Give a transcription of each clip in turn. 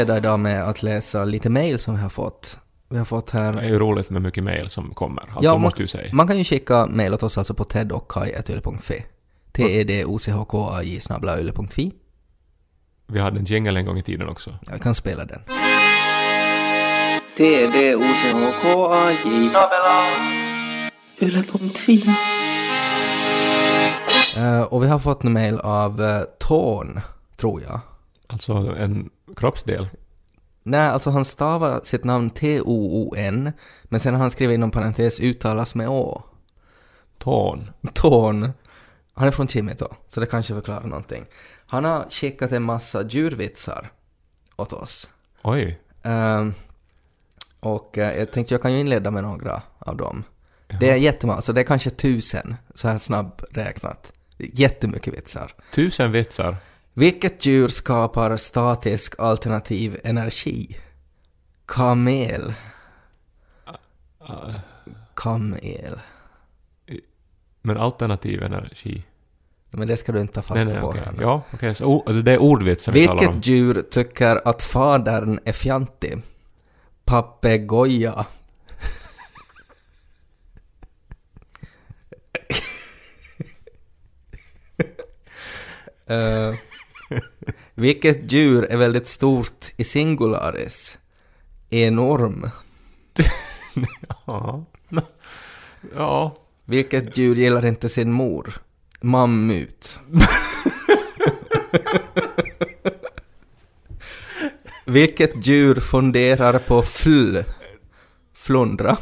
inleda idag med att läsa lite mail som vi har fått. Vi har fått här... Det är ju roligt med mycket mail som kommer, alltså Ja, man- måste du säga. Man kan ju skicka mail åt oss alltså på tedochkai.yle.fi. T-E-D-O-C-H-K-A-J snabla yle.fi. Vi hade en jingle en gång i tiden också. Ja, vi kan spela den. T-E-D-O-C-H-K-A-J snabla yle.fi. Eh, och vi har fått en mail av uh, Tån, tror jag. Alltså en kroppsdel. Nej, alltså han stavar sitt namn T-O-O-N, men sen har han skrivit inom parentes uttalas med Å. Tån. Tån. Han är från Kimito, så det kanske förklarar någonting. Han har skickat en massa djurvitsar åt oss. Oj. Ehm, och eh, jag tänkte jag kan ju inleda med några av dem. Det är jättemånga, så det är kanske tusen, så här snabb räknat. Jättemycket vitsar. Tusen vitsar. Vilket djur skapar statisk alternativ energi? Kamel. Uh, Kamel. Men alternativ energi. Men det ska du inte ta fasta Nej, nej, på okej. här nu. Ja, okej. Så o- det är ordvitsar vi talar om. Vilket djur tycker att fadern är fjantig? Papegoja. Eh, vilket djur är väldigt stort i singularis? Enorm. Ja. Ja. Vilket djur gillar inte sin mor? Mammut. Vilket djur funderar på fl? Flundra.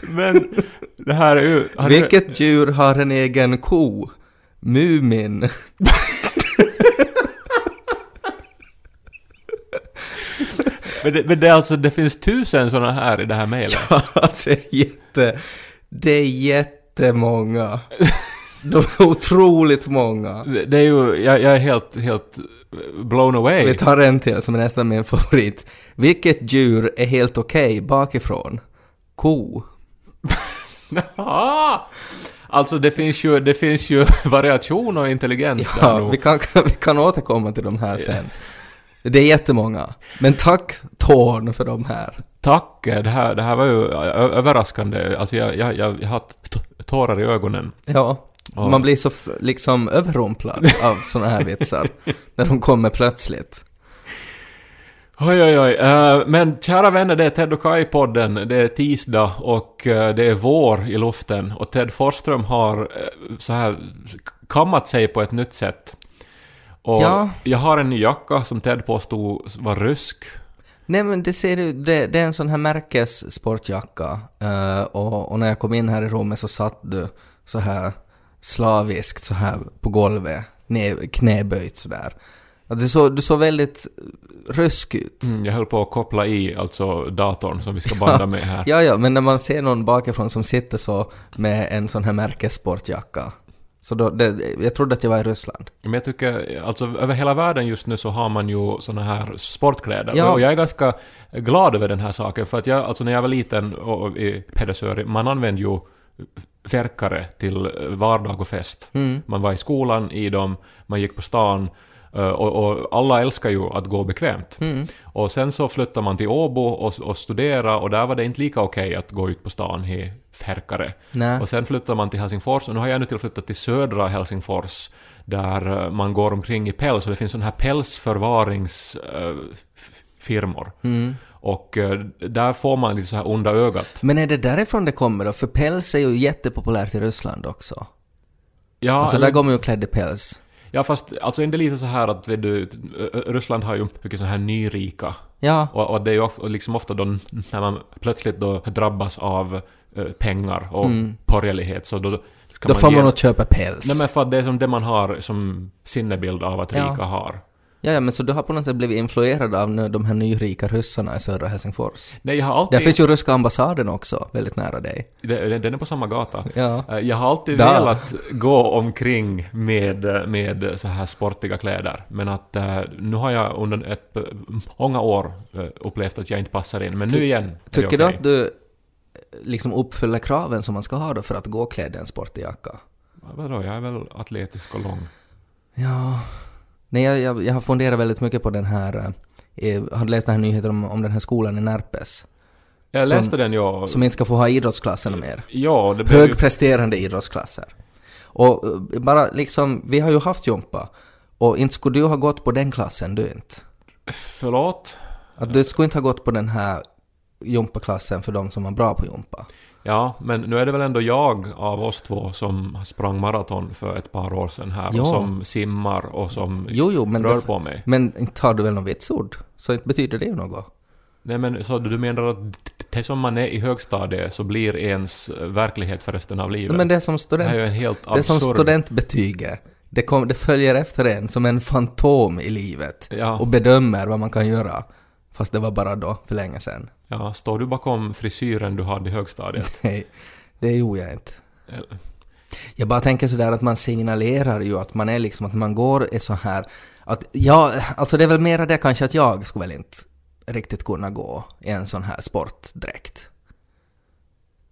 Men det här är ju... har du- Vilket djur har en egen ko? Mumin. Men det, men det är alltså, det finns tusen sådana här i det här mejlet. Ja, det är jätte... Det är jättemånga. De är otroligt många. Det, det är ju, jag, jag är helt, helt blown away. Vi tar en till som är nästan min favorit. Vilket djur är helt okej bakifrån? Ko. Alltså det finns ju, det finns ju variation och intelligens där Ja, nog. vi kan, vi kan återkomma till de här sen. Det är jättemånga. Men tack Torn för de här. Tack, det här, det här var ju överraskande. Alltså jag, jag, jag, jag har tårar i ögonen. Ja, Ja. man blir så liksom överrumplad av såna här vitsar. när de kommer plötsligt. Oj, oj, oj. Eh, men kära vänner, det är Ted och Kai-podden. Det är tisdag och eh, det är vår i luften. Och Ted Forsström har eh, så här kammat sig på ett nytt sätt. Och Ja. jag har en ny jacka som Ted påstod var rysk. Nej men det ser du, det, det är en sån här märkes sportjacka. Eh, och, och när jag kom in här i rummet så satt du så här slaviskt så här på golvet, knä, knäböjt sådär. Att du, såg, du såg väldigt rysk ut. Mm, jag höll på att koppla i alltså datorn som vi ska banda med här. Ja, ja, men när man ser någon bakifrån som sitter så med en sån här märkessportjacka. Så då, det, jag trodde att jag var i Ryssland. Men jag tycker, alltså över hela världen just nu så har man ju såna här sportkläder. Ja. Och jag är ganska glad över den här saken för att jag, alltså när jag var liten och, och i Pedersöre, man använde ju färkare till vardag och fest. Mm. Man var i skolan i dem, man gick på stan och, och alla älskar ju att gå bekvämt. Mm. Och sen så flyttade man till Åbo och, och studera och där var det inte lika okej att gå ut på stan i färkare. Nej. Och sen flyttade man till Helsingfors och nu har jag ännu till flyttat till södra Helsingfors där eh, man går omkring i päls och det finns sådana här pälsförvaringsfirmor. Mm. Och eh, där får man lite så här onda ögat. Men är det därifrån det kommer då? För päls är ju jättepopulärt i Ryssland också. Ja, alltså eller- där går man ju klädd i päls. Ja fast alltså är det lite så här att vet du, Ryssland har ju mycket så här nyrika Ja, Och, och det är ju och liksom ofta då när man plötsligt då drabbas av eh, pengar och Mm. porrlighet så då då får ge- man nog köpa päls. Nej men för att det är som det man har som sinnebild av att Ja. rika har. Ja, ja, men så du har på något sätt blivit influerad av de här nyrika ryssarna i södra Helsingfors. Nej, jag har alltid... Där finns ju ryska ambassaden också, väldigt nära dig. Det- Den är på samma gata. Ja. Eh, Jag har alltid Da. velat gå omkring med, med så här sportiga kläder. Men att eh, nu har jag under ett, många år eh, upplevt att jag inte passar in. Men nu igen är Tycker du okej. att du liksom uppfyller kraven som man ska ha då för att gå klädd i en sportig jacka? Vadå, jag är väl atletisk och lång. Ja... Nej, jag, jag, jag har funderat väldigt mycket på den här... eh, Jag har läst den här nyheten om, om den här skolan i Närpes. Jag Som- läste den ja. Som inte ska få ha idrottsklasserna mer. Ja, det blev ju... Högpresterande idrottsklasser. Och eh, bara liksom, vi har ju haft jumpa. Och inte skulle du ha gått på den klassen, du inte. Förlåt? Att du skulle inte ha gått på den här jumpaklassen för de som var bra på jumpa. Ja, men nu är det väl ändå jag av oss två som sprang maraton för ett par år sedan här Ja. och som simmar och som Jo, jo, rör det, på mig. men har du väl något vitsord? Så inte betyder det ju något. Nej men så du menar att det som man är i högstadiet så blir ens verklighet för resten av livet? Men det är som det student. här är ju en helt Det är som absurd... studentbetyget. Det, kom, det följer efter en som en fantom i livet Ja, och bedömer vad man kan göra. Fast det var bara då, för länge sedan. Ja, står du bakom frisyren du hade i högstadiet? Nej, det gjorde jag inte. Eller- Jag bara tänker sådär att man signalerar ju att man är liksom, att man går är så här att ja, alltså det är väl mera det kanske att jag skulle väl inte riktigt kunna gå i en sån här sportdräkt.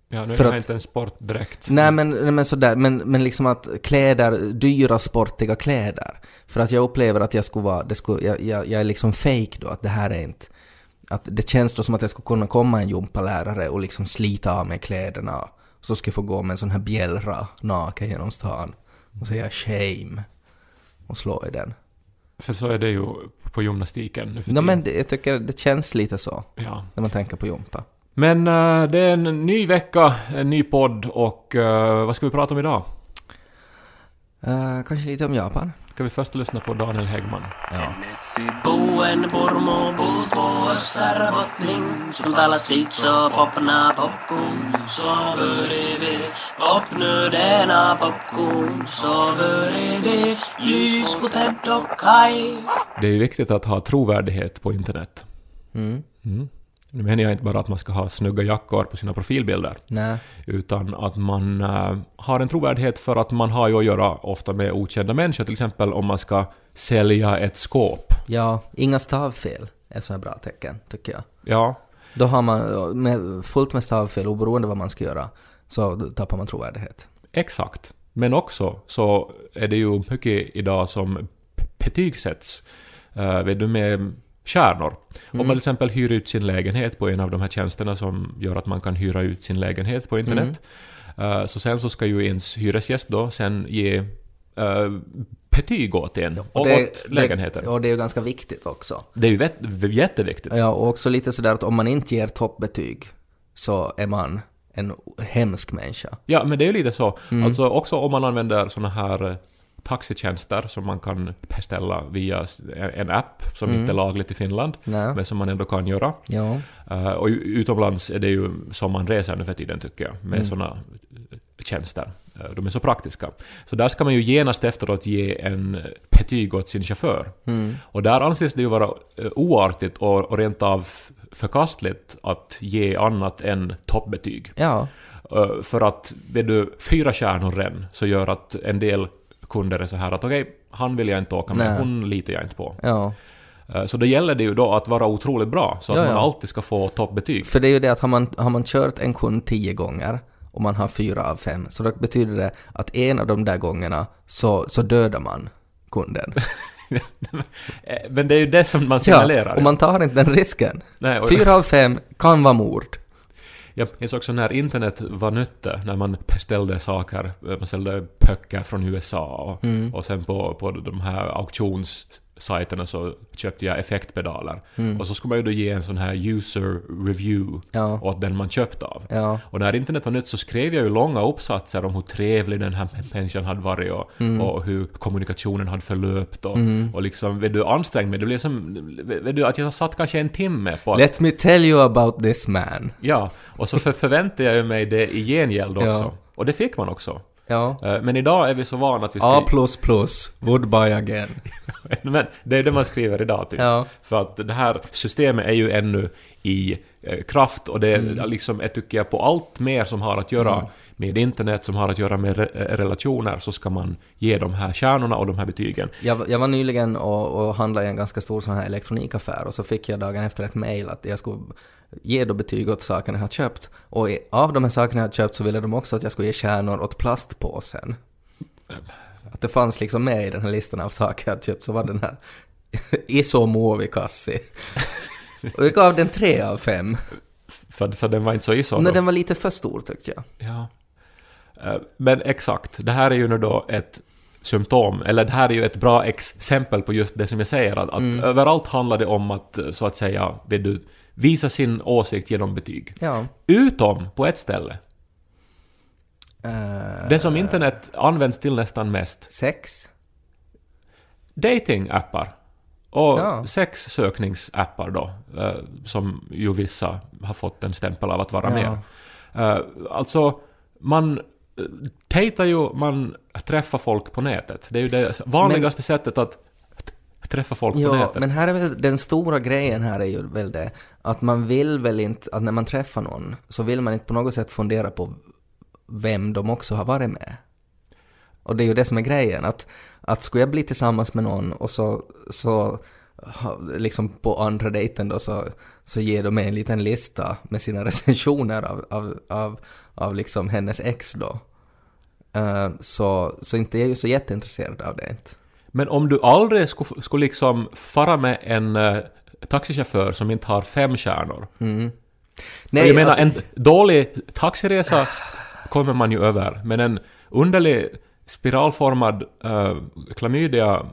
Ja, nu är För jag att- inte en sportdräkt. Nej men, nej, men sådär, men, men liksom att kläder, dyra sportiga kläder. För att jag upplever att jag skulle vara, det skulle, jag, jag, jag är liksom fake då, att det här är inte, att det känns då som att jag skulle kunna komma en gympalärare och liksom slita av mig kläderna. Så ska jag få gå med en sån här bjällra naken genom stan och säga shame och slå i den. För så är det ju på gymnastiken nu för No, men det, jag tycker det känns lite så Ja. när man tänker på gympa. Men eh, det är en ny vecka, en ny podd och eh, vad ska vi prata om idag? Uh, kanske lite om Japan? Ska vi först lyssna på Daniel Häggman? Ja. Popna Det är ju viktigt att ha trovärdighet på internet. Mm. Mm. Nu menar jag inte bara att man ska ha snygga jackor på sina profilbilder, Nej. utan att man eh, har en trovärdighet för att man har ju att göra ofta med okända människor, till exempel om man ska sälja ett skåp. Ja, inga stavfel är så här bra tecken, tycker jag. Ja, Då har man med, fullt med stavfel, oberoende vad man ska göra, så tappar man trovärdighet. exakt. Men också så är det ju mycket idag som betygsätts, uh, vet du, med stjärnor. Om man till exempel hyr ut sin lägenhet på en av de här tjänsterna som gör att man kan hyra ut sin lägenhet på internet. eh, så sen så ska ju ens hyresgäst då sen ge uh, betyg åt en och åt lägenheten. Det, och det är ju ganska viktigt också. Det är ju vet- jätteviktigt. Ja, och också lite sådär att om man inte ger toppbetyg så är man en hemsk människa. Ja, men det är ju lite så. Mm. Alltså också om man använder såna här eh, taxitjänster som man kan beställa via en app som Mm. inte är lagligt i Finland, Nej. men som man ändå kan göra. Ja. Eh, och utomlands är det ju som man reser nu för tiden tycker jag, med Mm. såna eh, tjänster. Eh, De är så praktiska. Så där ska man ju genast efteråt ge en betyg åt sin chaufför. Mm. Och där anses det ju vara oartigt och, och rent av förkastligt att ge annat än toppbetyg. Ja. Uh, för att, vet du, fyra stjärnor redan så gör att en del kunder är så här att okej, han vill jag inte åka med, Nej. hon litar jag inte på. Ja. Uh, så då gäller det ju då att vara otroligt bra, så att Ja, man ja. alltid ska få toppbetyg. För det är ju det att har man, har man kört en kund tio gånger och man har fyra av fem, så då betyder det att en av de där gångerna så, så dödar man kunden. Eh, Men det är ju det som man signalerar. Ja, och man tar inte den risken. Nej, och, Fyra av fem kan vara mord. Jag minns också när internet var nytt, när man beställde saker, eh, man ställde böcker från USA och, Mm. och sen på, på de här auktionssajterna så köpte jag effektpedaler. Mm. Och så skulle man ju då ge en sån här user review Ja. åt den man köpt av. Ja. Och när internet var nytt så skrev jag ju långa uppsatser om hur trevlig den här människan hade varit och, Mm. och hur kommunikationen hade förlöpt och, och liksom, vet du, ansträngd mig. Det blev som, vet du, att jag satt kanske en timme på att, Let me tell you about this man. Ja, och så för, förväntade jag mig det i gengäld också. Ja. Och det fick man också. Ja. Eh, Men idag är vi så vana att vi A++, skriver... would buy again. Men det är det man skriver idag typ. Ja. För att det här systemet är ju ännu i eh, kraft och det är Mm. liksom, jag tycker jag, på allt mer som har att göra med internet, som har att göra med re- relationer, så ska man ge de här kärnorna och de här betygen. Jag, jag var nyligen och, och handlade i en ganska stor sån här elektronikaffär och så fick jag dagen efter ett mail att jag skulle ge då betyg åt sakerna jag har köpt. Och av de här sakerna jag har köpt så ville de också att jag skulle ge stjärnor åt plastpåsen. att det fanns liksom med i den här listan av saker jag hade köpt så var den här Iso Muovikassi. Och jag gav den tre av fem. För, för den var inte så iso Men då. den var lite för stor tyckte jag. Ja. Eh, Men exakt, det här är ju nu då ett symptom, eller det här är ju ett bra exempel på just det som jag säger, att, att överallt handlar det om att så att säga, vill du visa sin åsikt genom betyg. Ja. Utom på ett ställe. Uh, Det som internet används till nästan mest. Sex. Dating-appar. Och Ja. sexsökningsappar då, eh, som ju vissa har fått en stämpel av att vara Ja. med. Alltså, man dejtar ju, man träffar folk på nätet. Det är ju det vanligaste sättet att träffa folk på Ja, nätet. men här är väl den stora grejen här är ju väl det att man vill väl inte, att när man träffar någon så vill man inte på något sätt fundera på vem de också har varit med. Och det är ju det som är grejen, att, att skulle jag bli tillsammans med någon och så, så liksom på andra dejten då så, så ger de mig en liten lista med sina recensioner av, av, av, av liksom hennes ex då. Eh, så, så inte är jag ju så jätteintresserad av det inte. Men om du aldrig skulle, skulle liksom fara med en uh, taxichaufför som inte har fem stjärnor. Mm. Nej, jag menar, alltså- en dålig taxiresa kommer man ju över, men en underlig spiralformad uh, klamydia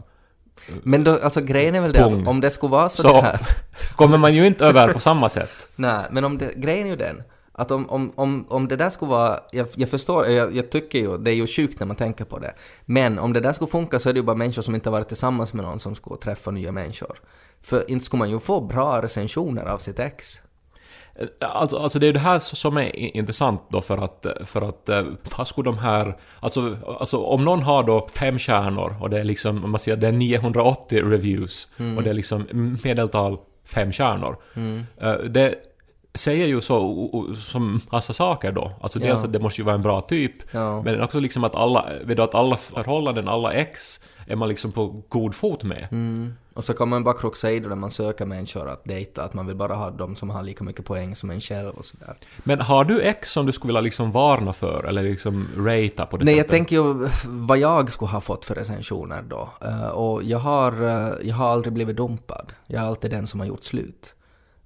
Men då, alltså grejen är väl det att om det skulle vara så, så här... kommer man ju inte över på samma sätt. Nej, men om det, grejen är ju den att om, om, om, om det där skulle vara, jag, jag förstår, jag, jag tycker ju, det är ju sjukt när man tänker på det, men om det där skulle funka så är det ju bara människor som inte har varit tillsammans med någon som skulle träffa nya människor. För inte skulle man ju få bra recensioner av sitt ex. Alltså, alltså det är det här som är intressant då för att, för att eh, vad skulle de här... Alltså, alltså om någon har då fem stjärnor och det är liksom, om man säger det är 980 reviews och det är liksom medeltal fem stjärnor. Eh, Det säger ju så som massa saker då. Alltså dels Ja. att det måste ju vara en bra typ, Ja. men också liksom att alla, vet du, att alla förhållanden, alla ex är man liksom på god fot med. Mm. Och så kan man bara kroxa i det när man söker människor att dejta, att man vill bara ha de som har lika mycket poäng som en själv och sådär. Men har du ex som du skulle vilja liksom varna för eller liksom ratea på det Nej, jag sättet? tänker ju vad jag skulle ha fått för recensioner då. Eh, och jag har, eh, jag har aldrig blivit dumpad. Jag är alltid den som har gjort slut.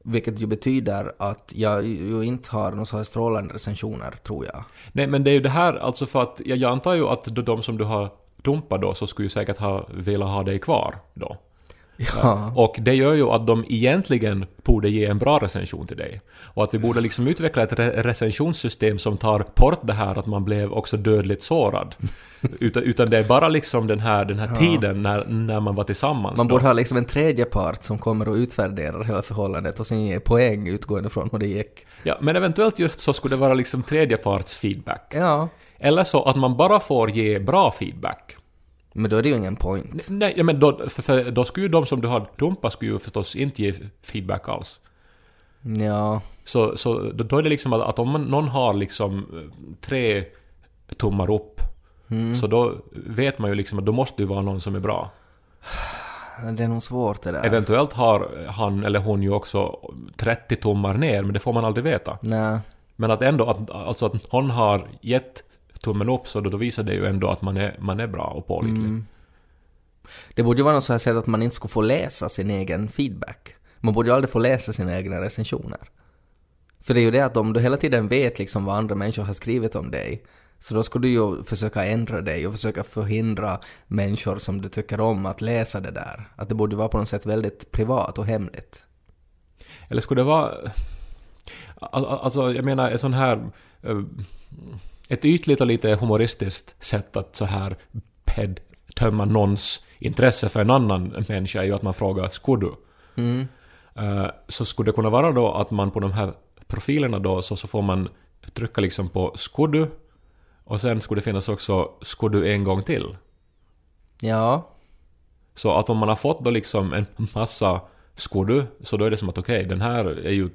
Vilket ju betyder att jag ju inte har några så här strålande recensioner, tror jag. Nej, men det är ju det här, alltså för att jag, jag antar ju att de som du har dumpat då så skulle ju säkert ha velat ha dig kvar då. Ja. Och det gör ju att de egentligen borde ge en bra recension till dig. Och att vi borde liksom utveckla ett re recensionssystem som tar bort det här att man blev också dödligt sårad. utan, utan det är bara liksom den här, den här tiden när, när man var tillsammans. Man då. borde ha liksom en tredje part som kommer och utvärderar hela förhållandet och sen ger poäng utgående från hur det gick. Ja, men eventuellt just så skulle det vara liksom tredjeparts feedback. Ja. Eller så att man bara får ge bra feedback. Men då är det ju ingen point. Nej, men då, då skulle ju de som du har dumpat skulle ju förstås inte ge feedback alls. Ja. Så, så då, är det liksom att, att om man, någon har liksom eh, tre tummar upp, så då vet man ju liksom att då måste det vara någon som är bra. Det är nog svårt det där. Eventuellt har han eller hon ju också 30 tummar ner, men det får man aldrig veta. Nej. Men att ändå, att, alltså att någon har gett tummen upp, så då, då visar det ju ändå att man är, man är bra och pålitlig. Det borde ju vara något så här sätt att man inte skulle få läsa sin egen feedback. Man borde ju aldrig få läsa sina egna recensioner. För det är ju det att om du hela tiden vet liksom vad andra människor har skrivit om dig, så då skulle du ju försöka ändra dig och försöka förhindra människor som du tycker om att läsa det där. Att det borde vara på något sätt väldigt privat och hemligt. Eller skulle det vara... Al- al- Alltså, jag menar, en sån här... Ett ytligt och lite humoristiskt sätt att så här ped tömma någons intresse för en annan människa är ju att man frågar ”skulle du?” Mm. Eh, Så skulle det kunna vara då att man på de här profilerna då så, så får man trycka liksom på ”skulle du?” och sen skulle det finnas också ”skulle du en gång till?” Ja. Så att om man har fått då liksom en massa ”skulle du?” så då är det som att okej, den här är ju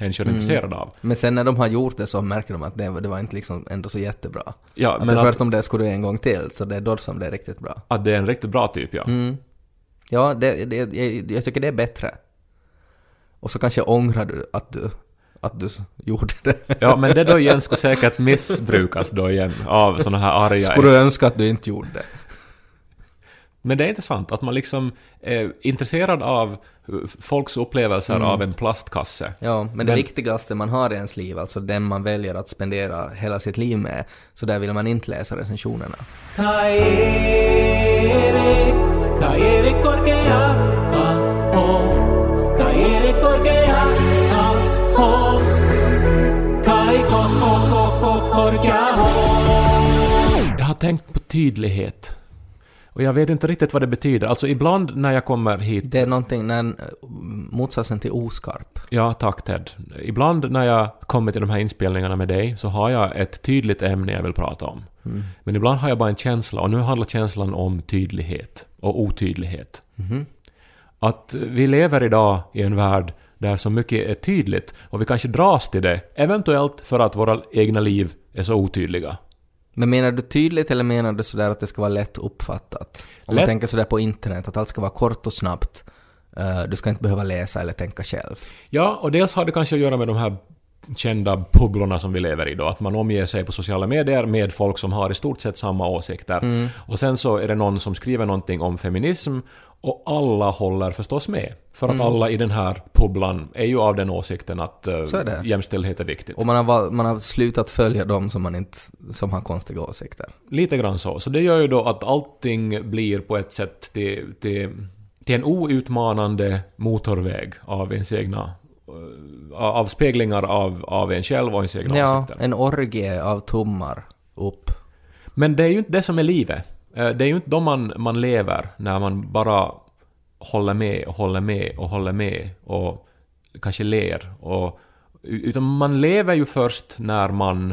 människor intresserade av. Men sen när de har gjort det så märker de att det, det var inte liksom ändå så jättebra. Ja, Att men att, först om det skulle du en gång till, så det är då som det är riktigt bra. att det är en riktigt bra typ, ja. Mm. Ja, det, det, jag, jag tycker det är bättre. Och så kanske ångrar du att du, att du gjorde det. Ja, men det då igen skulle säkert missbrukas då igen av såna här arga Skulle du ex. önska att du inte gjorde det? Men det är intressant att man liksom är intresserad av folks upplevelser av en plastkasse. Ja, men det viktigaste man har i ens liv, alltså den man väljer att spendera hela sitt liv med, så där vill man inte läsa recensionerna. Jag har tänkt på tydlighet. Och jag vet inte riktigt vad det betyder. Alltså ibland när jag kommer hit... Det är någonting, när, en- motsatsen till oskarp. Ja, tack Ted. Ibland när jag kommer till de här inspelningarna med dig så har jag ett tydligt ämne jag vill prata om. Men ibland har jag bara en känsla och nu handlar känslan om tydlighet och otydlighet. Att vi lever idag i en värld där så mycket är tydligt och vi kanske dras till det, eventuellt för att våra egna liv är så otydliga. Men menar du tydligt eller menar du sådär att det ska vara lätt uppfattat? Om man Lätt- tänker sådär på internet, att allt ska vara kort och snabbt. Eh, du ska inte behöva läsa eller tänka själv. Ja, och dels har det kanske att göra med de här kända bubblorna som vi lever i då, att man omger sig på sociala medier med folk som har i stort sett samma åsikter. Och sen så är det någon som skriver någonting om feminism och alla håller förstås med. För att alla i den här bubblan är ju av den åsikten att eh, är det. jämställdhet är viktigt. Och man har, man har slutat följa dem som, man inte, som har konstiga åsikter. Lite grann så. Så det gör ju då att allting blir på ett sätt till, till, till en outmanande motorväg av ens egna eh, av speglingar av, av en själv och ens egna Ja, åsikter. en orgie av tummar upp. Men det är ju inte det som är livet. Eh, Det är ju inte då man, man lever, när man bara håller med och håller med och håller med och kanske ler. Och, utan man lever ju först när man...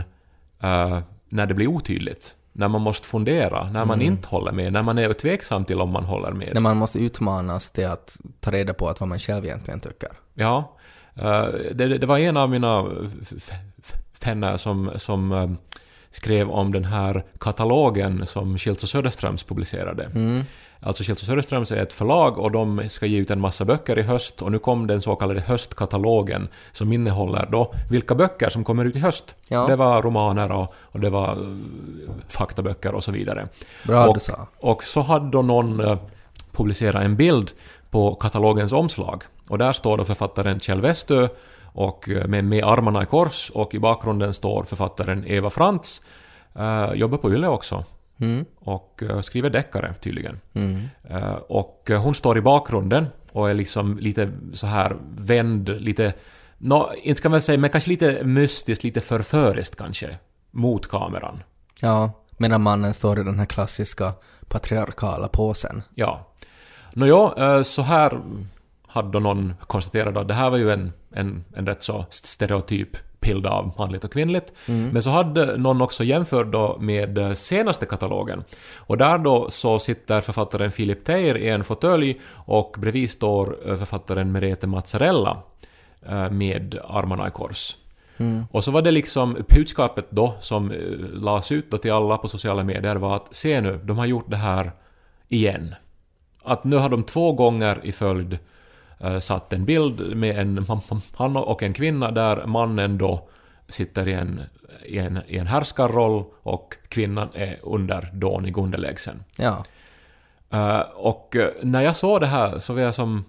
eh, när det blir otydligt. När man måste fundera, när man inte håller med, när man är tveksam till om man håller med. När man måste utmanas till att ta reda på att vad man själv egentligen tycker. Ja. eh, det, det var en av mina f- f- f- vänner som, som eh, skrev om den här katalogen som Schildt och Söderströms publicerade. Alltså och Söderströms är ett förlag och de ska ge ut en massa böcker i höst och nu kom den så kallade höstkatalogen som innehåller då vilka böcker som kommer ut i höst. Ja. Det var romaner och, och det var eh, faktaböcker och så vidare. Bra och, du sa. och så hade då någon eh, publicerat en bild på katalogens omslag. Och där står då författaren Kjell Westö och eh, med, med armarna i kors och i bakgrunden står författaren Eva Frantz. Uh, jobbar på Yle också. Mm. Och eh, skriver deckare tydligen. Mm. Eh, och eh, hon står i bakgrunden och är liksom lite så här vänd, lite... Nå, inte ska man säga, men kanske lite mystiskt, lite förföriskt kanske. Mot kameran. Ja, medan mannen står i den här klassiska patriarkala påsen. Ja. Nåja, så här hade någon konstaterat att det här var ju en, en, en rätt så stereotyp bild av manligt och kvinnligt. Men så hade någon också jämfört då med eh, senaste katalogen. Och där då så sitter författaren Philip Teir i en fåtölj och bredvid står eh, författaren Merete Mazzarella eh, med armarna i kors. Och så var det liksom budskapet då som lades ut då till alla på sociala medier var att se nu, de har gjort det här igen. Att nu har de två gånger i följd satt en bild med en man och en kvinna där mannen då sitter i en, i en, i en härskarroll och kvinnan är under dånig underlägsen. Ja. Eh, och eh, när jag såg det här så var jag som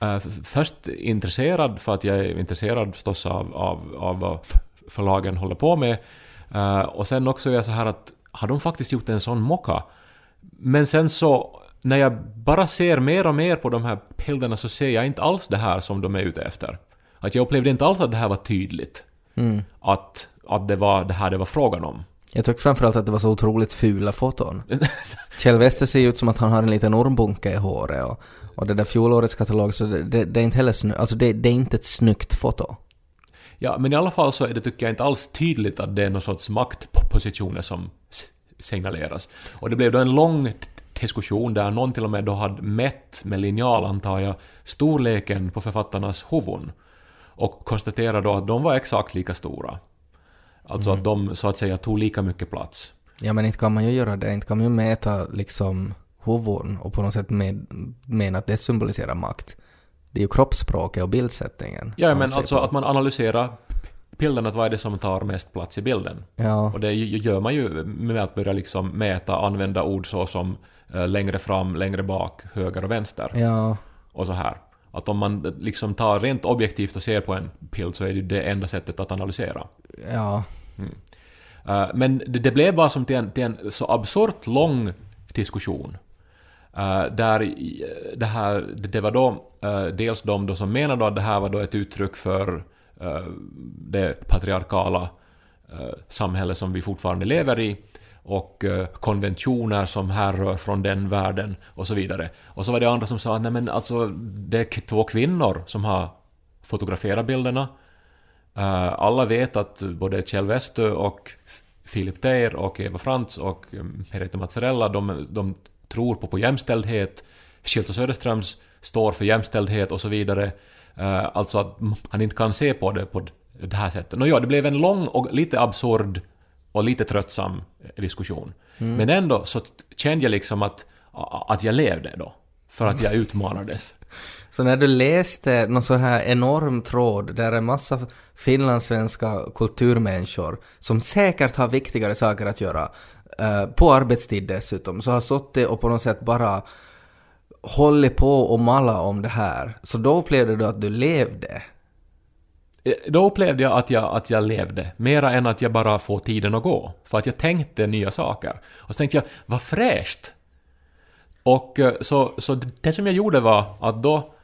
eh, f- först intresserad för att jag är intresserad förstås av, av, av vad förlagen håller på med. Eh, och sen också är jag så här att har de faktiskt gjort en sån mocka? Men sen så när jag bara ser mer och mer på de här bilderna så ser jag inte alls det här som de är ute efter. Att jag upplevde inte alls att det här var tydligt. Att, att det var det här det var frågan om. Jag tyckte framförallt att det var så otroligt fula foton. Kjell Wester ser ut som att han har en liten ormbunke i håret och, och det där fjolårets katalog, så det, det, det är inte heller snyggt. Alltså det, det är inte ett snyggt foto. Ja, men i alla fall så är det, tycker jag, inte alls tydligt att det är någon sorts maktpositioner som signaleras. Och det blev då en lång diskussion där någon till och med då hade mätt med linjal, antar jag, storleken på författarnas huvuden. Och konstaterade då att de var exakt lika stora. Alltså att de så att säga tog lika mycket plats. Ja men inte kan man ju göra det, inte kan man ju mäta liksom huvuden och på något sätt med, mena att det symboliserar makt. Det är ju kroppsspråket och bildsättningen. Ja, men alltså på. att man analyserar bilden att vad är det som tar mest plats i bilden. Ja. Och det gör man ju med att börja liksom mäta, använda ord så som längre fram, längre bak, höger och vänster Ja. och så här. Att om man liksom tar rent objektivt och ser på en bild så är det det enda sättet att analysera. Ja. Eh, men det, det blev bara som till en, till en så absurt lång diskussion. Eh, där det här, det, var då eh, dels de då som menade att det här var då ett uttryck för eh, det patriarkala samhälle som vi fortfarande lever i och eh, konventioner som härrör från den världen och så vidare. Och så var det andra som sa att nej men alltså det är två kvinnor som har fotograferat bilderna. Eh, alla vet att både Kjell Westö och Filip Teir och Eva Frantz och eh, Merete Mazzarella, de, de tror på, på jämställdhet. Schildt och Söderströms står för jämställdhet och så vidare. Alltså att han inte kan se på det på det här sättet. Nåja, det blev en lång och lite absurd och lite tröttsam diskussion. Men ändå så kände jag liksom att, att jag levde då. För att jag utmanades. Så när du läste någon så här enorm tråd där en massa finlandssvenska kulturmänniskor som säkert har viktigare saker att göra eh, på arbetstid dessutom, så har suttit och på något sätt bara hållit på och malla om det här. Så då upplevde du att du levde. Eh, Då upplevde jag att, jag att jag levde, mera än att jag bara får tiden att gå. För att jag tänkte nya saker. Och så tänkte jag, vad fräscht! Och eh, så, så det som jag gjorde var att då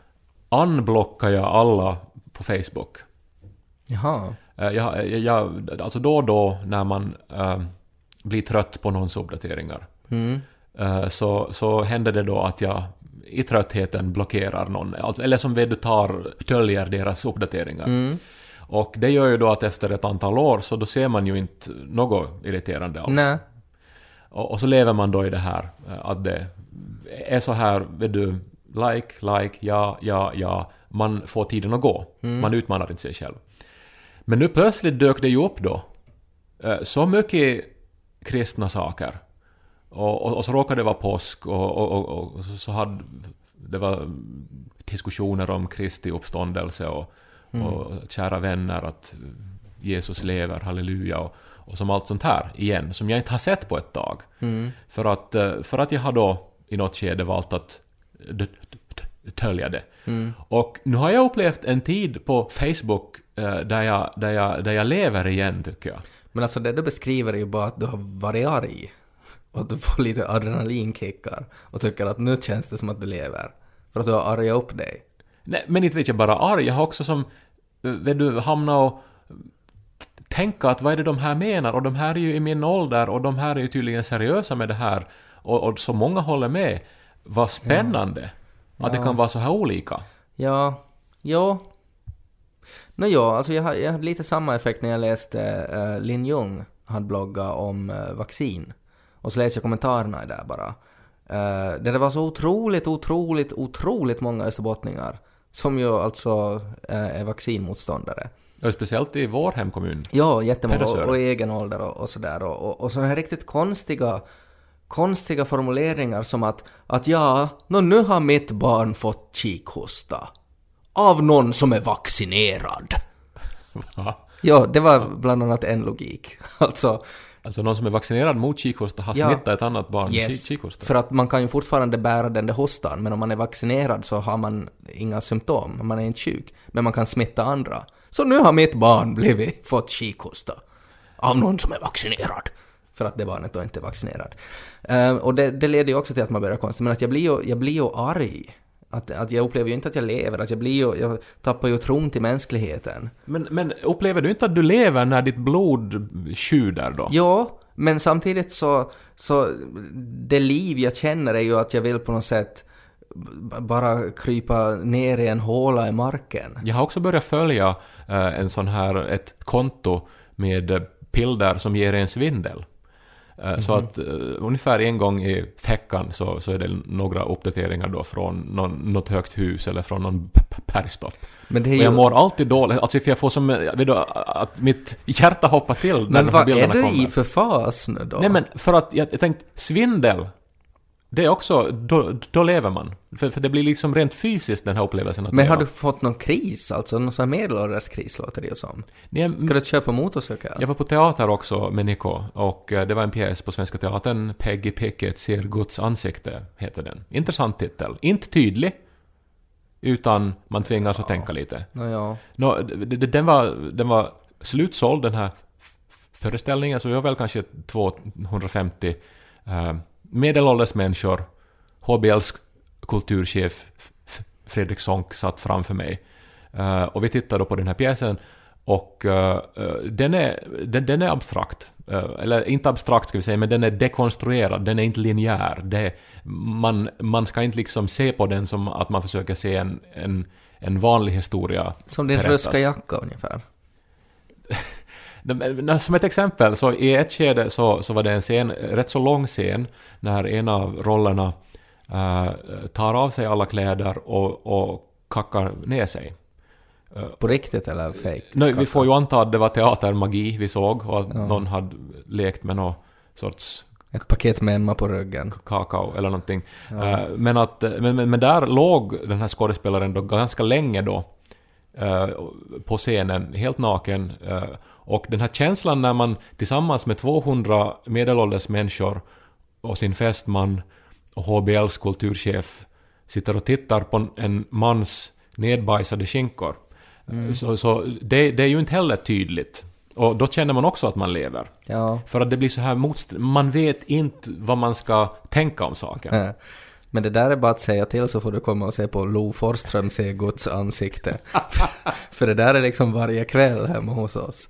unblockade jag alla på Facebook. Jaha. Eh, Jag, jag, alltså då och då när man eh, blir trött på någons uppdateringar Mm. eh, så, så händer det då att jag i tröttheten blockerar någon, alltså, eller som vet du tar, döljer deras uppdateringar. Mm. Och det gör ju då att efter ett antal år så då ser man ju inte något irriterande alls. Nej. Och, och så lever man då i det här eh, att det är så här, vet du, like, like, ja, ja, ja. Man får tiden att gå. Man utmanar inte sig själv. Men nu plötsligt dök det ju upp då eh, så mycket kristna saker. Och, och, och så råkade det vara påsk och, och, så, hade det var diskussioner om Kristi uppståndelse och, och kära vänner att Jesus lever, halleluja och, och som allt sånt här igen, som jag inte har sett på ett tag. För, att, eh, för att jag har då i något skede valt att dölja det. Och nu har jag upplevt en tid på Facebook eh, där, jag, där, jag, där jag lever igen, tycker jag. Men alltså det du beskriver är ju bara att du har varit arg. Och att du får lite adrenalinkickar. Och tycker att nu känns det som att du lever. För att du har argat upp dig. Nej, men inte vet jag bara arg, jag har också som, vet du, hamnat och tänka att vad är det de här menar? Och de här är ju i min ålder och de här är ju tydligen seriösa med det här. Och, och så många håller med. Vad spännande! Att det kan vara så här olika. Ja, ja. Nå ja, alltså jag, jag hade lite samma effekt när jag läste uh, Lin Jung hade bloggat om eh, vaccin. Och så läste jag kommentarerna där bara. Uh, det var så otroligt, otroligt, otroligt många österbottningar som ju alltså eh, är vaccinmotståndare. Och speciellt i vår hemkommun. Ja, jättemånga. Och, och i egen ålder och, och sådär. Och, och, och sådana här riktigt konstiga, konstiga formuleringar som att, att ja, nu har mitt barn fått kikhosta. Av någon som är vaccinerad. Va? Ja, det var bland annat en logik. Alltså, Alltså någon som är vaccinerad mot kikhosta har Ja. smittat ett annat barn med yes. kikhosta. För att man kan ju fortfarande bära den där hostan, men om man är vaccinerad så har man inga symptom, man är inte sjuk. Men man kan smitta andra. Så nu har mitt barn blivit, fått kikhosta. Av någon som är vaccinerad. För att det barnet då inte är vaccinerad. Eh, och det, det leder ju också till att man börjar konstigt, men att jag blir ju, jag blir ju arg. Att, att jag upplever ju inte att jag lever, att jag blir jag tappar ju tron till mänskligheten. Men, men upplever du inte att du lever när ditt blod sjuder då? Ja, men samtidigt så, så det liv jag känner är ju att jag vill på något sätt bara krypa ner i en håla i marken. Jag har också börjat följa eh, en sån här, ett konto med eh, bilder som ger en svindel. Eh, Så att eh, ungefär en gång i veckan så, så är det några uppdateringar då från någon, något högt hus eller från någon bergstopp. Men det är Och ju... jag mår alltid dåligt, alltså för jag får som, eh, vet du, att mitt hjärta hoppar till när men de här vad är bilderna du kommer. i för fas nu då? Nej men för att jag, jag tänkte, svindel. Det är också, då, då lever man. För, för det blir liksom rent fysiskt den här upplevelsen att Men har du fått någon kris, alltså någon sån här medelålders kris låter det ju som. Nej, Ska du köpa motorcykel? Jag var på teater också med Nico och eh, det var en pjäs på Svenska Teatern, Peggy Pickett ser Guds ansikte, heter den. Intressant titel. Inte tydlig, utan man tvingas att tänka lite. Nå, d- d- den, var, den var slutsåld den här föreställningen, så vi var väl kanske 250 eh, medelålders människor. HBLs kulturchef Fredrik Sonck satt framför mig. Eh, och vi tittade på den här pjäsen och eh, den, är, den, den är abstrakt. Eh, eller inte abstrakt ska vi säga, men den är dekonstruerad, den är inte linjär. Det, man, man ska inte liksom se på den som att man försöker se en, en, en vanlig historia Som din berättas. jacka ungefär. Men Som ett exempel, så i ett skede så, så var det en scen, rätt så lång scen, när en av rollerna eh, tar av sig alla kläder och, och kackar ner sig. På riktigt eller fake? Nej, vi får ju anta att det var teatermagi vi såg och att Ja. någon hade lekt med någon sorts Ett paket med Emma på ryggen. kakao eller någonting. Eh, men, att, men, men, där låg den här skådespelaren då ganska länge då eh, på scenen, helt naken. Och den här känslan när man tillsammans med 200 medelålders människor och sin fästman och HBLs kulturchef sitter och tittar på en mans nedbajsade skinkor. Så, så det, det är ju inte heller tydligt. Och då känner man också att man lever. Ja. För att det blir så här motst... Man vet inte vad man ska tänka om saken. Men det där är bara att säga till så får du komma och se på Lo Forsström se Guds ansikte. För det där är liksom varje kväll hemma hos oss.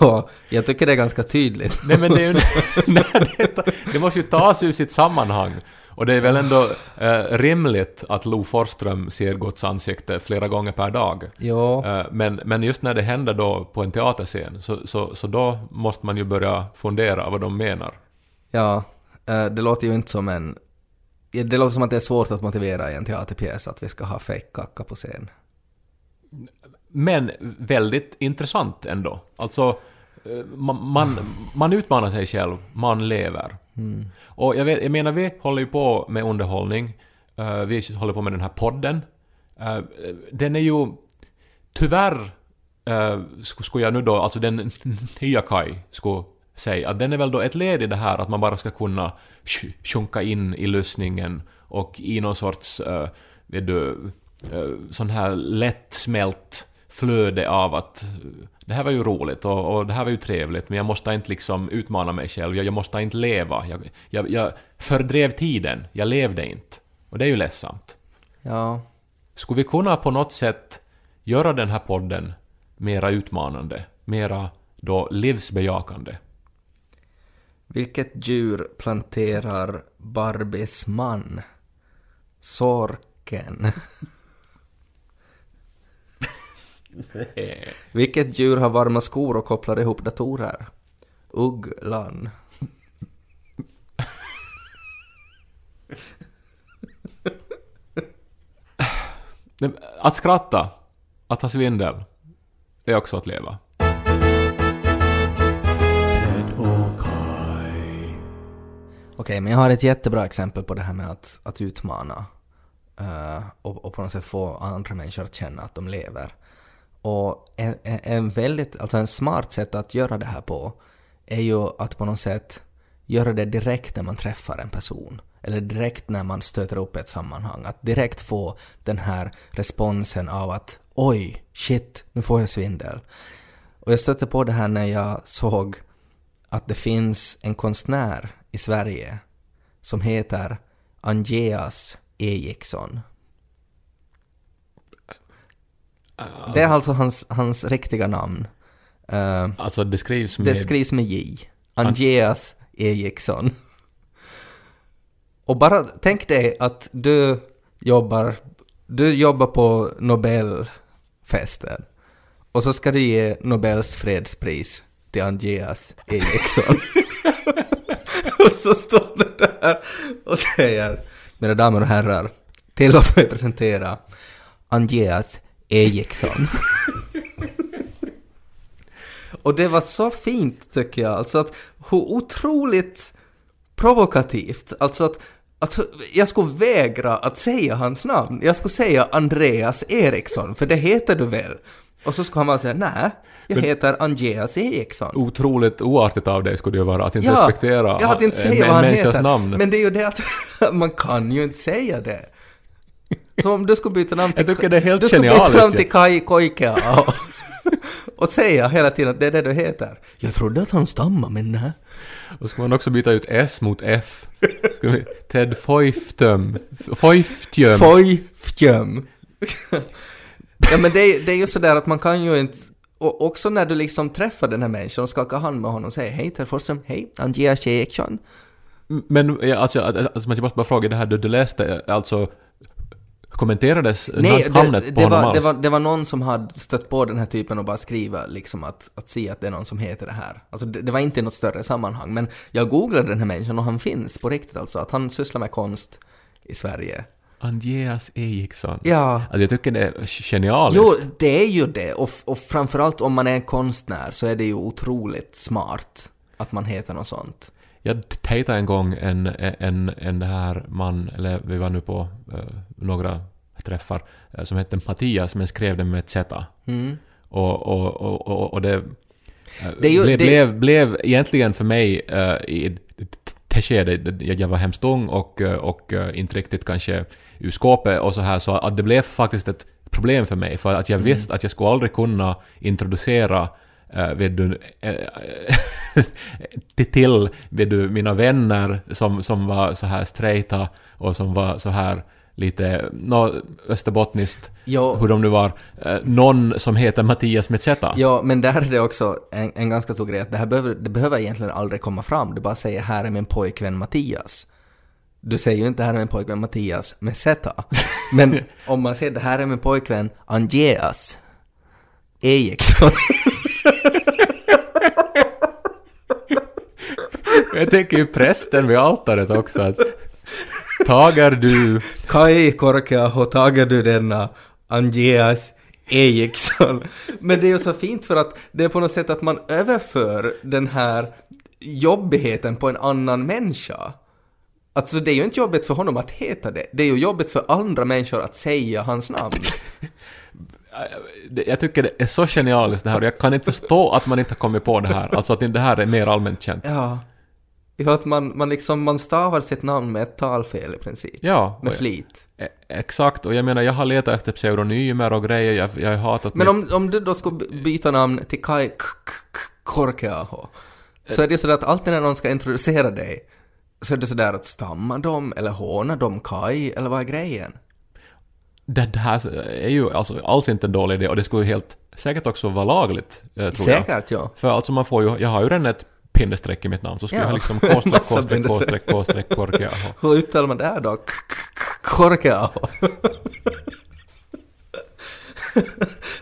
Och jag tycker det är ganska tydligt. Nej men det är ju... Nej, det, det måste ju tas ur sitt sammanhang. Och det är väl ändå eh, rimligt att Lo Forsström ser Guds ansikte flera gånger per dag. Jo, Eh, men, men just när det händer då på en teaterscen, så, så, så då måste man ju börja fundera vad de menar. ja, eh, det låter ju inte som en... Det låter som att det är svårt att motivera i en teaterpjäs att vi ska ha fejkkacka på scen. Men väldigt intressant ändå. Alltså, eh, man, man, man utmanar sig själv, man lever. Och jag, vet, jag menar, vi håller ju på med underhållning. Eh, vi håller på med den här podden. Eh, den är ju tyvärr, skulle jag nu då, alltså den nya Kai skulle säga, att den är väl då ett led i det här att man bara ska kunna sj- sjunka in i lyssningen och i någon sorts, uh, vet du, uh, sån här lättsmält flöde av att eh, det här var ju roligt och, och det här var ju trevligt men jag måste inte liksom utmana mig själv, jag, jag måste inte leva. Jag, jag, jag fördrev tiden, jag levde inte. Och det är ju ledsamt. Ja, Skulle vi kunna på något sätt göra den här podden mera utmanande, mera då livsbejakande? Vilket djur planterar Barbies man? Sorken. Vilket djur har varma skor och kopplar ihop datorer? Ugglan. Att skratta, att ha svindel, är också att leva. Okej, men jag har ett jättebra exempel på det här med att, att utmana uh, och, och på något sätt få andra människor att känna att de lever. Och en, en, en väldigt, alltså en smart sätt att göra det här på är ju att på något sätt göra det direkt när man träffar en person. Eller direkt när man stöter upp ett sammanhang. Att direkt få den här responsen av att oj, shit, nu får jag svindel. Och jag stötte på det här när jag såg att det finns en konstnär i Sverige som heter Angeas Ejiksson. Det är alltså hans, hans riktiga namn. Eh, Alltså det skrivs med... det skrivs med J. Angeas Ejiksson. Och bara tänk dig att du jobbar, du jobbar på Nobelfesten och så ska du ge Nobels fredspris till Angeas Eriksson. och så står du där och säger Mina damer och herrar, tillåt mig presentera Andreas Eriksson. och det var så fint tycker jag, alltså att hur otroligt provokativt, alltså att Alltså, jag skulle vägra att säga hans namn. Jag skulle säga Andreas Eriksson, för det heter du väl? Och så skulle han vara säga nej, jag Men- heter Andreas Eriksson. Otroligt oartigt av dig skulle det ju vara att inte respektera ja, att inte en, säga en vad han heter. namn. Men det är ju det att man kan ju inte säga det. Så om du skulle byta namn till... Jag tycker det är helt du skulle byta namn ja. till Kai Koikea och, och säga hela tiden att det är det du heter. Jag trodde att han stammade, men nej. Och ska man också byta ut S mot F. Ska Ted Foiftum. Foiftjöm. Foiftjöm. Ja men det är, det är ju sådär att man kan ju inte... Och också när du liksom träffar den här människan och skakar hand med honom och säger hej Ted Forsström, hej Andreas Eriksson. Men ja, alltså, alltså man måste bara fråga det här du, du läste, alltså kommenterades Nej, namnet det, på det, honom var, alls? det, var, det var någon som hade stött på den här typen och bara skriva liksom att, att se att det är någon som heter det här. Alltså det, det var inte i något större sammanhang, men jag googlade den här människan och han finns på riktigt alltså, att han sysslar med konst i Sverige. Andreas Eriksson. Ja. Alltså jag tycker det är genialiskt. Jo, det är ju det. Och, och framförallt om man är en konstnär så är det ju otroligt smart att man heter något sånt. Jag dejtade en gång en, en, en här man, eller vi var nu på eh, några träffar, eh, som hette Mattias men skrev det med ett Z. Mm. Och, och, och, och, och det, eh, Det ju- blev, det- blev, blev egentligen för mig i det skedet, jag var hemskt ung och, eh, och eh, inte riktigt kanske ur skåpet och så här, så att det blev faktiskt ett problem för mig, för att jag visste att jag skulle aldrig kunna introducera uh, vet du, till, till vet du, mina vänner som, som var så här straighta och som var så här lite no, österbottniskt, Ja. hur de nu var, eh, någon som heter Mattias Z. Ja, men där är det också en, en ganska stor grej att det här behöver, det behöver egentligen aldrig komma fram. Du bara säger här är min pojkvän Mattias. Du säger ju inte här är min pojkvän Mattias Z. Men om man säger det här är min pojkvän Andreas Eriksson. Jag tänker ju prästen vid altaret också att tagar du... Kai Korkeaho, tager du denna Andreas Eriksson? Men det är ju så fint för att det är på något sätt att man överför den här jobbigheten på en annan människa. Alltså det är ju inte jobbigt för honom att heta det, det är ju jobbigt för andra människor att säga hans namn. Jag tycker det är så genialiskt det här och jag kan inte förstå att man inte har kommit på det här. Alltså att det här är mer allmänt känt. Ja. Ja, att man, man liksom, man stavar sitt namn med ett talfel i princip. Ja, Med flit. e- exakt. Och jag menar, jag har letat efter pseudonymer och grejer, jag, jag har hatat Men mitt- om, om du då skulle by- byta namn till Kai K- K- K- Korkeaho, så är det sådär att alltid när någon ska introducera dig, så är det sådär att stammar de, eller hånar de Kai, eller vad är grejen? det, det här är ju alltså alls inte en dålig idé och det skulle ju helt säkert också vara lagligt, eh, tror jag. Säkert, ja. För alltså man får ju, jag har ju redan ett pinnestreck i mitt namn, så skulle Ja. jag liksom k-streck, k-streck, k-streck, k-streck, korkeaho. Hur uttalar man det här då? Korkeaho.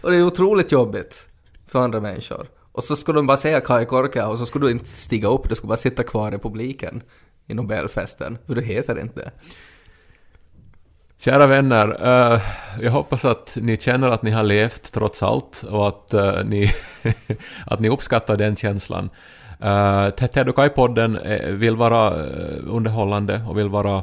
och det är otroligt jobbigt för andra människor. Och så skulle de bara säga Kai Korkeaho, och så skulle du inte stiga upp, du skulle bara sitta kvar i publiken i Nobelfesten, för du heter inte. Kära vänner, eh, jag hoppas att ni känner att ni har levt trots allt och att, eh, ni, att ni uppskattar den känslan. Uh, Ted och Kai-podden eh, vill vara eh, underhållande och vill vara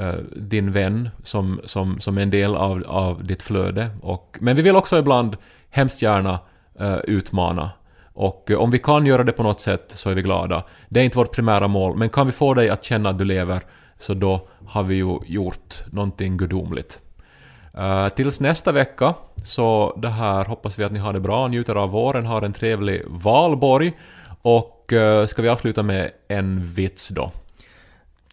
uh, din vän som, som, som en del av, av ditt flöde. Och, men vi vill också ibland hemskt gärna uh, utmana. Och om vi kan göra det på något sätt så är vi glada. Det är inte vårt primära mål, men kan vi få dig att känna att du lever så då har vi ju gjort någonting gudomligt. Uh, tills nästa vecka så det här hoppas vi att ni har det bra, njuter av våren, har en trevlig valborg och ska vi avsluta med en vits då.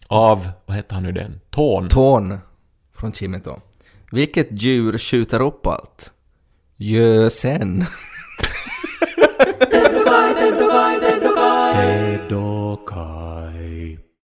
Av, vad heter han nu den? Tån. Tån från Kimito. Vilket djur skjuter upp allt? Gösen.